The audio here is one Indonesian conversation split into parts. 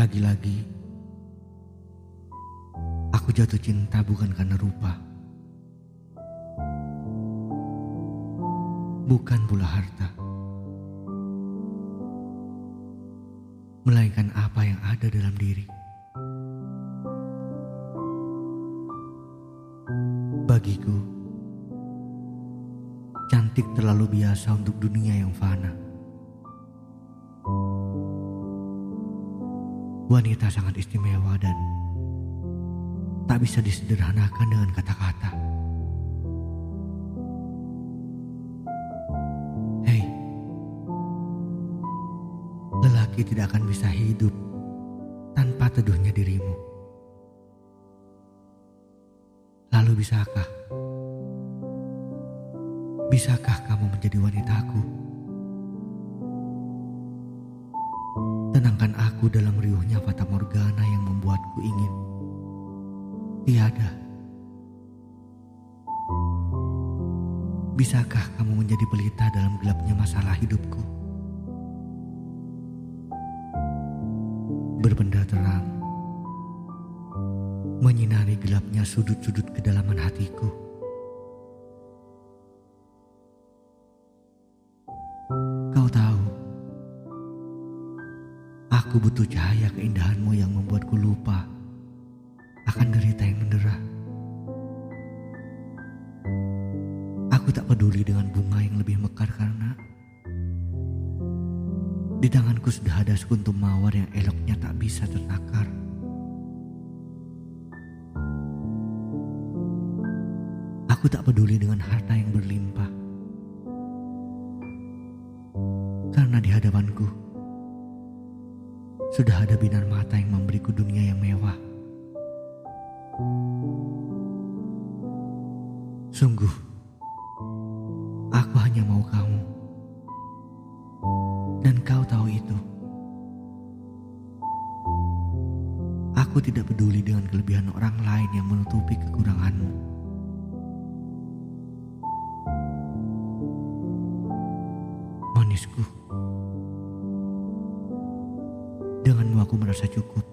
Lagi-lagi, aku jatuh cinta bukan karena rupa. Bukan pula harta. Melainkan apa yang ada dalam diri. Bagiku, cantik terlalu biasa untuk dunia yang fana. Wanita sangat istimewa dan tak bisa disederhanakan dengan kata-kata. Hei, lelaki tidak akan bisa hidup tanpa teduhnya dirimu. Lalu bisakah? Bisakah kamu menjadi wanitaku? Tenangkan aku dalam riuhnya fata morgana yang membuatku ingin. Tiada. Bisakah kamu menjadi pelita dalam gelapnya masalah hidupku? Berbenda terang, menyinari gelapnya sudut-sudut kedalaman hatiku. Kau tahu, aku butuh cahaya keindahanmu yang membuatku lupa akan derita yang mendera. Aku tak peduli dengan bunga yang lebih mekar karena di tanganku sudah ada sekuntum mawar yang eloknya tak bisa tertakar. Aku tak peduli dengan harta yang berlimpah. Karena di hadapanku sudah ada binar mata yang memberiku dunia yang mewah. Sungguh, aku hanya mau kamu. Dan kau tahu itu. Aku tidak peduli dengan kelebihan orang lain yang menutupi kekuranganmu. Manisku. Denganmu aku merasa cukup.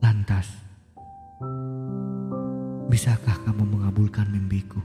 Lantas, bisakah kamu mengabulkan mimpiku?